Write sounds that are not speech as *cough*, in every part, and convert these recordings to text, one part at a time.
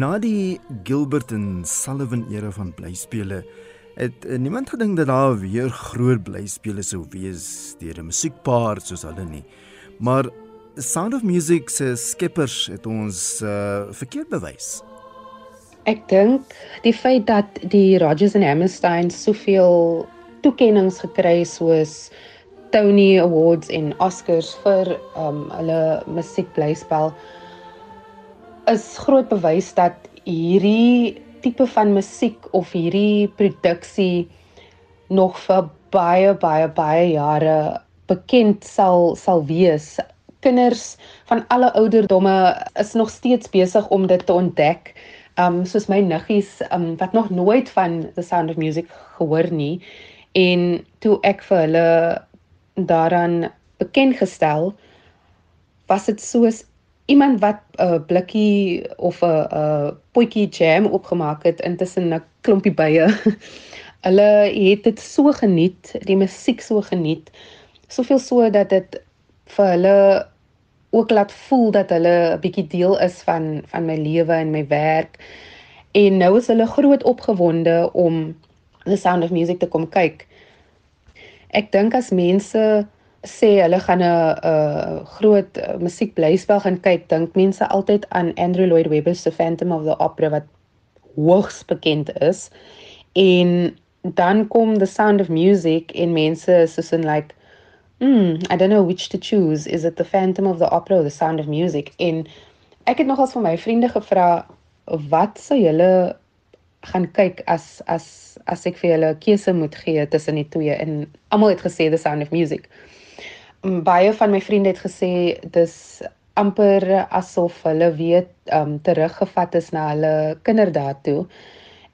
Na die Gilbert en Sullivan era van blyspele het uh, niemand gedink dat daar weer groot blyspele sou wees deur 'n musiekpaar soos hulle nie. Maar Sound of Music se skeppers het ons uh, verkeerd bewys. Ek dink die feit dat die Rodgers en Hammerstein soveel toekenninge gekry soos Tony Awards en Oscars vir um hulle musiekblyspel is groot bewys dat hierdie tipe van musiek of hierdie produksie nog vir baie baie baie jare bekend sal sal wees. Kinders van alle ouderdomme is nog steeds besig om dit te ontdek. Um soos my niggies um wat nog nooit van The Sound of Music gehoor nie en toe ek vir hulle daaraan bekend gestel was dit soos iemand wat 'n uh, blikkie of 'n uh, uh, potjie jam opgemaak het intussen 'n klompie bye. *laughs* Hulle het dit so geniet, die musiek so geniet. Soveel so dat dit vir hulle ook laat voel dat hulle 'n bietjie deel is van van my lewe en my werk. En nou is hulle groot opgewonde om The Sound of Music te kom kyk. Ek dink as mense sê hulle gaan 'n 'n groot uh, musiekblyspel gaan kyk, dink mense altyd aan Andrew Lloyd Webber se Phantom of the Opera wat hoogs bekend is. En dan kom The Sound of Music en mense soos in like mm, I don't know which to choose. Is it The Phantom of the Opera or The Sound of Music? En ek het nogals vir my vriende gevra wat sou julle gaan kyk as as as ek vir julle 'n keuse moet gee tussen die twee en almal het gesê The Sound of Music baie van my vriende het gesê dis amper asof hulle weet um teruggevat is na hulle kinderdae toe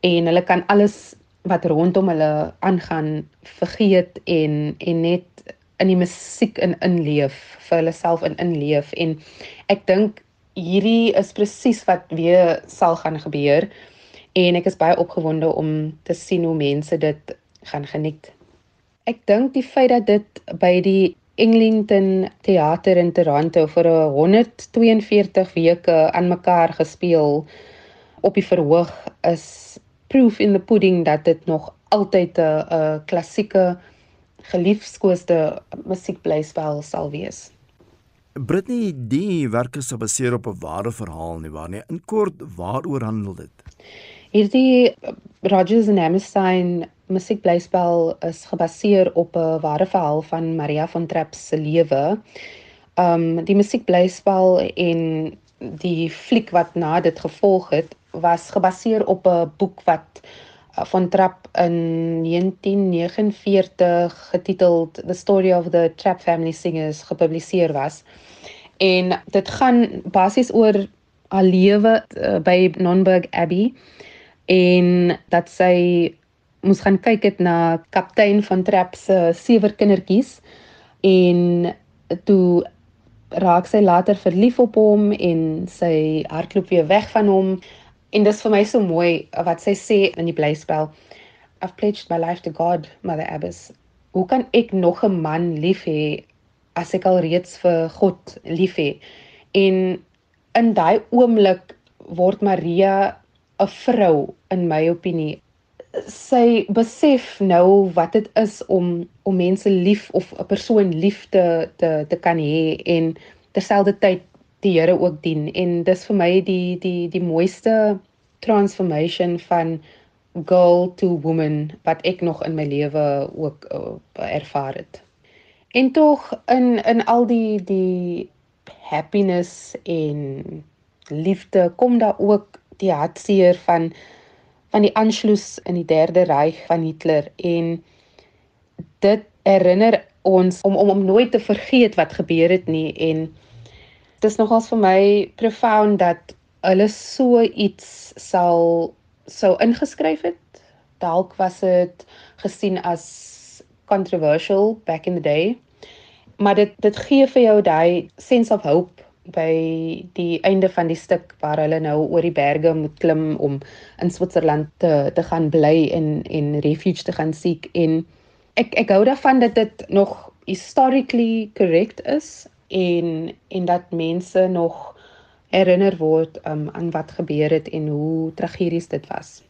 en hulle kan alles wat rondom hulle aangaan vergeet en en net in die musiek in inleef vir hulle self in inleef en ek dink hierdie is presies wat weer sal gaan gebeur en ek is baie opgewonde om te sien hoe mense dit gaan geniet. Ek dink die feit dat dit by die Englington Theater in Toronto vir 142 weke aan mekaar gespeel op die verhoog is proof in the pudding dat dit nog altyd 'n klassieke geliefkoeste musiekblyspel sal wees. Britney, die werk is gebaseer op 'n ware verhaal nie waar nie. In kort, waaroor handel dit? Hierdie Rodgers and Hammerstein musiekblyspel is gebaseer op 'n ware verhaal van Maria von Trapp se lewe. Um die musiekblyspel en die fliek wat na dit gevolg het, was gebaseer op 'n boek wat von Trapp in 1949 getiteld The Story of the Trapp Family Singers gepubliseer was. En dit gaan basies oor haar lewe uh, by Nonburg Abbey en dat sy moes gaan kyk het na kaptein van Trap se sewe kindertjies en toe raak sy later verlief op hom en sy hardloop weer weg van hom en dis vir my so mooi wat sy sê in die blyspel. I've pledged my life to God mother abbess hoe kan ek nog 'n man lief hê as ek al reeds vir God lief hê? En in daai oomblik word Maria 'n vrou in my opinie. Sy besef nou wat dit is om om mense lief of 'n persoon lief te te te kan hê en terselfdertyd die Here ook dien. En dis vir my die die die mooiste transformation van girl to woman wat ek nog in my lewe ook uh, ervaar het. En tog in in al die die happiness en liefde kom daar ook die hartseer van van die Anschluss in die Derde Ryk van Hitler. En dit herinner ons om om om nooit te vergeet wat gebeur het nie. En dit is nogals vir my profound dat hulle so iets sal sou ingeskryf het. Dalk was dit gesien as controversial back in the day maar dit dit gee vir jou daai sense of hope by die einde van die stuk waar hulle nou oor die berge moet klim om in Switserland te te gaan bly en en refuge te gaan soek en ek ek hou daarvan dat dit nog historically correct is en en dat mense nog herinner word um, aan wat gebeur het en hoe tragies dit was.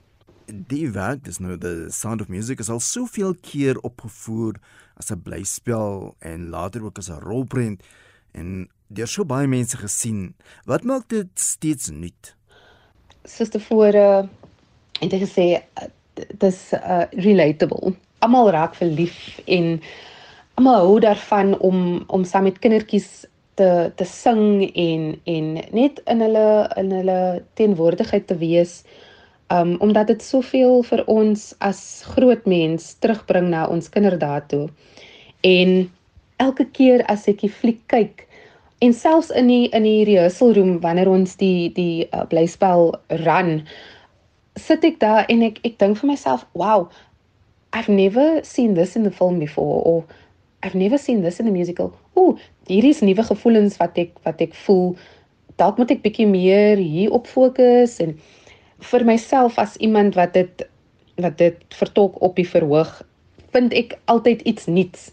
Die werk, dis nou the Sound of Music is al soveel keer opgevoer as 'n blyspel en later ook as 'n rolprent en deur so baie mense gesien. Wat maak dit steeds nuut? Soos tevore en dit gesê dis uh, relatable. Almal raak verlief en almal hou daarvan om om saam met kindertjies te te sing en en net in hulle in hulle teenwoordigheid te wees um omdat dit soveel vir ons as groot mens terugbring na ons kinderdae toe. En elke keer as ek die fliek kyk en selfs in die in die rehearsal room wanneer ons die die uh, blyspel run sit ek daar en ek ek dink vir myself, wow, I've never seen this in the film before or I've never seen this in a musical. Ooh, hierdie is nuwe gevoelens wat ek wat ek voel. Dalk moet ek bietjie meer hier op fokus en vir myself as iemand wat dit wat dit vertolk op die verhoog, vind ek altyd iets nuuts.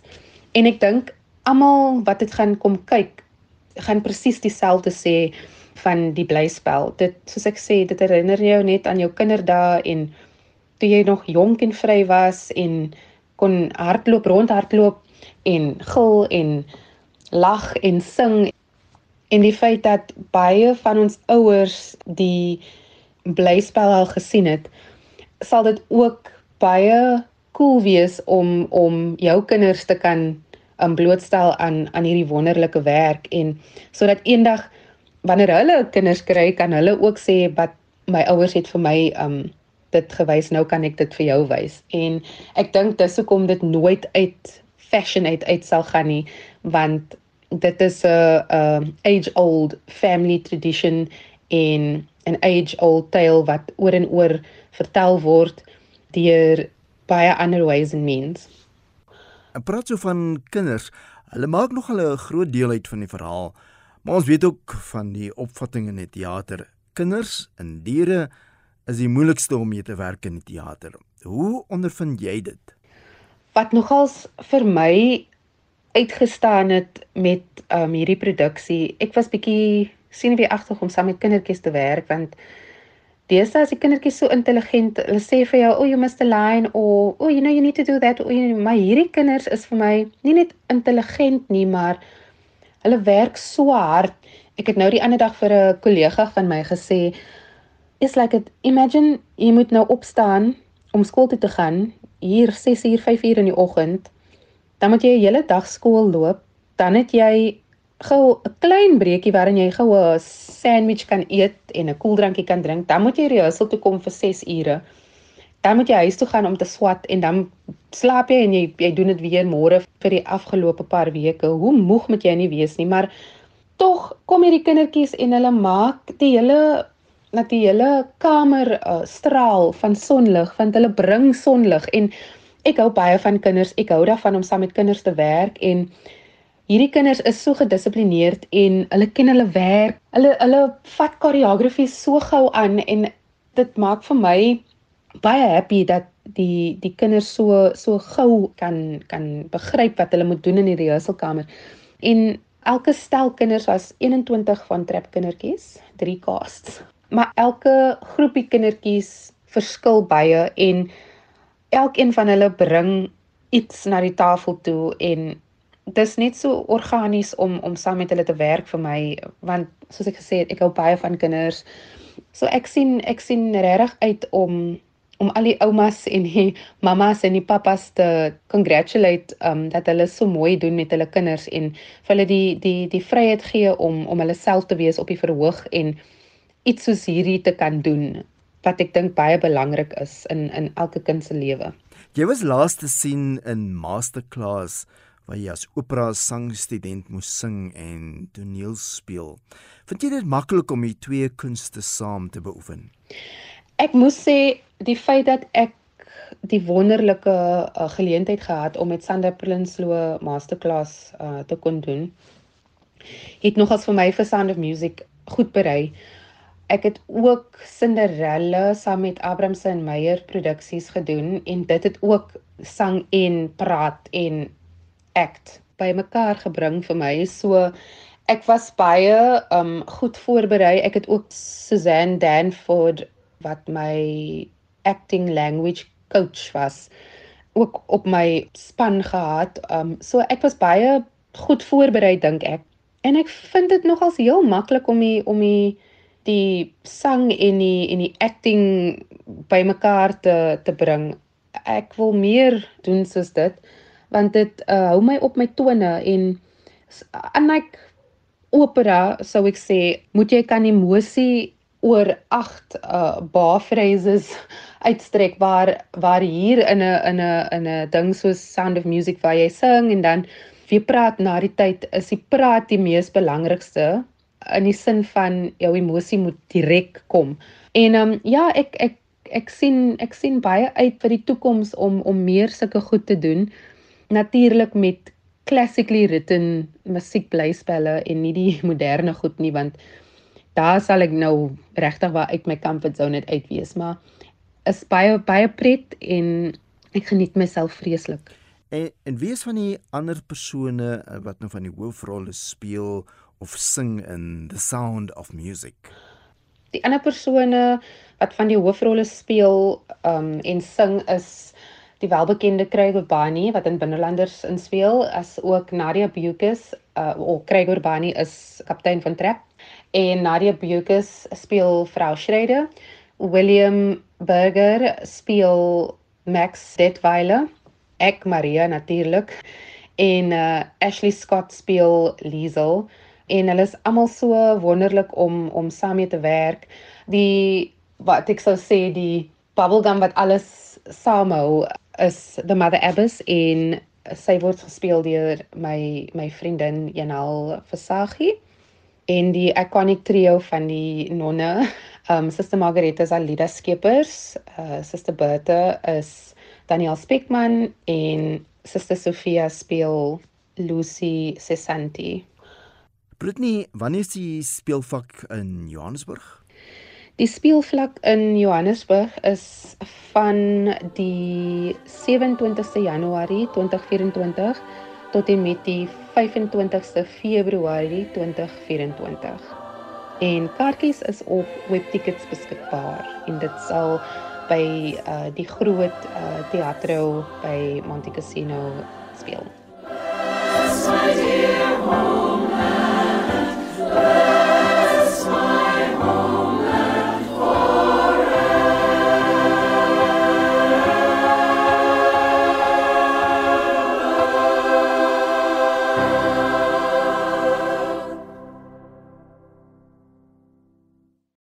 En ek dink almal wat dit gaan kom kyk, gaan presies dieselfde sê van die blyspel. Dit soos ek sê, dit herinner jou net aan jou kinderdae en toe jy nog jonk en vry was en kon hardloop, rondhardloop en gil en lag en sing. En die feit dat baie van ons ouers die blyspel al gesien het sal dit ook baie cool wees om om jou kinders te kan um, blootstel aan aan hierdie wonderlike werk. En sodat eendag wanneer hulle kinders kry kan hulle ook sê wat my ouers het vir my um dit gewys nou kan ek dit vir jou wys. En ek dink dis hoekom dit nooit uit fashion uit uit sal gaan nie want dit is 'n 'n age old family tradition en 'n age old tale wat oor en oor vertel word deur baie ander ways and means. En praat so van kinders, hulle maak nog hulle 'n groot deel uit van die verhaal. Maar ons weet ook van die opvattinge in die teater. Kinders en diere is die moeilikste om mee te werk in die teater. Hoe ondervind jy dit? Wat nogals vir my uitgestaan het met um hierdie produksie. Ek was bietjie agter om saam met kindertjies te werk want deesdae as die kindertjies so intelligent, hulle sê vir jou, "Oh, you must align" of "Oh, you know you need to do that." O, you know, maar hierdie kinders is vir my nie net intelligent nie, maar hulle werk so hard. Ek het nou die ander dag vir 'n kollega van my gesê, "It's like it imagine jy moet nou opstaan om skool toe te gaan hier 6 uur 5 uur in die oggend, dan moet jy 'n hele dag skool loop, dan het jy gou 'n klein breekie waarin jy gou 'n sandwich kan eet en 'n koeldrankie kan drink, dan moet jy rehearsal toe kom vir 6 ure. Dan moet jy huis toe gaan om te swat en dan slaap jy en jy jy doen dit weer môre vir die afgelope paar weke. Hoe moeg moet jy nie wees nie, maar tog kom hierdie kindertjies en hulle maak die hele dat die hele kamer uh, straal van sonlig want hulle bring sonlig en ek hou baie van kinders ek hou daarvan om saam met kinders te werk en hierdie kinders is so gedissiplineerd en hulle ken hulle werk. Hulle hulle vat choreografie so gou aan en dit maak vir my baie happy dat die die kinders so so gou kan kan begryp wat hulle moet doen in die rehearsalkamer en elke stel kinders was 21 van trap kindertjies drie casts maar elke groepie kindertjies verskil baie en elkeen van hulle bring iets na die tafel toe en dis net so organies om om saam met hulle te werk vir my want soos ek gesê het ek hou baie van kinders. So ek sien ek sien regtig uit om om al die oumas en die mamas en die papas te congratulate um dat hulle so mooi doen met hulle kinders en vir hulle die die die vryheid gee om om hulle self te wees op die verhoog en iets soos hierdie te kan doen wat ek dink baie belangrik is in in elke kind se lewe. Jy was laas te sien in masterclass waar jy as opera sangstudent moes sing en toneel speel. Vind jy dit maklik om die twee kunste saam te beoefen? Ek moet sê die feit dat ek die wonderlike uh, geleentheid gehad om met Sander Prinsloo masterclass uh, te kon doen het nogals vir my vir Sound of Music goed berei. Ek het ook Cinderella saam met Abramse en Meyer produksies gedoen en dit het ook sang en praat en act bymekaar gebring vir my. So ek was baie um goed voorberei. Ek het ook Suzanne Danford wat my acting language coach was ook op my span gehad. Um so ek was baie goed voorberei dink ek. En ek vind dit nogals heel maklik om die om die die sang en die en die acting bymekaar te te bring. Ek wil meer doen soos dit want dit uh, hou my op my tone en unlike opera sou ek sê moet jy kan emosie oor 8 uh bar phrases *laughs* uitstrek waar waar hier in 'n in 'n in 'n ding soos Sound of Music waar jy sing en dan wie praat na die tyd is die praat die mees belangrikste in die sin van jou emosie moet direk kom. En ehm um, ja, ek ek ek sien ek sien baie uit vir die toekoms om om meer sulke goed te doen natuurlik met classically written musiekblyspelle en nie die *laughs* moderne goed nie want daar sal ek nou regtig waar uit my comfort zone uit uitwees maar is baie baie pret en ek geniet myself vreeslik. En en wie is van die ander persone eh, wat nou van die hoofrolle speel of sing in The Sound of Music? Die ander persone wat van die hoofrolle speel um en sing is die welbekende Craig Urbani wat in Binnelanders inspel as ook Nadia Bukus uh of Craig Urbani is kaptein van Trap en Nadia Bukus speel vrou Schrader William Burger speel Max Detweiler ek Maria natuurlik en uh Ashley Scott speel Liesel en hulle is almal so wonderlik om om saam mee te werk die wat ek sou sê die bubblegum wat alles saamhou is The Mother Abbess en sy word gespeel deur my my vriendin Janal Versaghi en die iconic trio van die nonne um Suster Margareta is Alida Skeepers, uh Suster Bertha is Daniel Speckman en Suster Sofia speel Lucy Sesanti. Brittany, wanneer is die speelvak in Johannesburg? Die speelvlak in Johannesburg is van die 27ste Januarie 2024 tot en met die 25ste Februarie 2024. En kaartjies is op webtickets beskikbaar en dit sal by uh, die groot uh, teatro by Monte Cassino speel. Yes,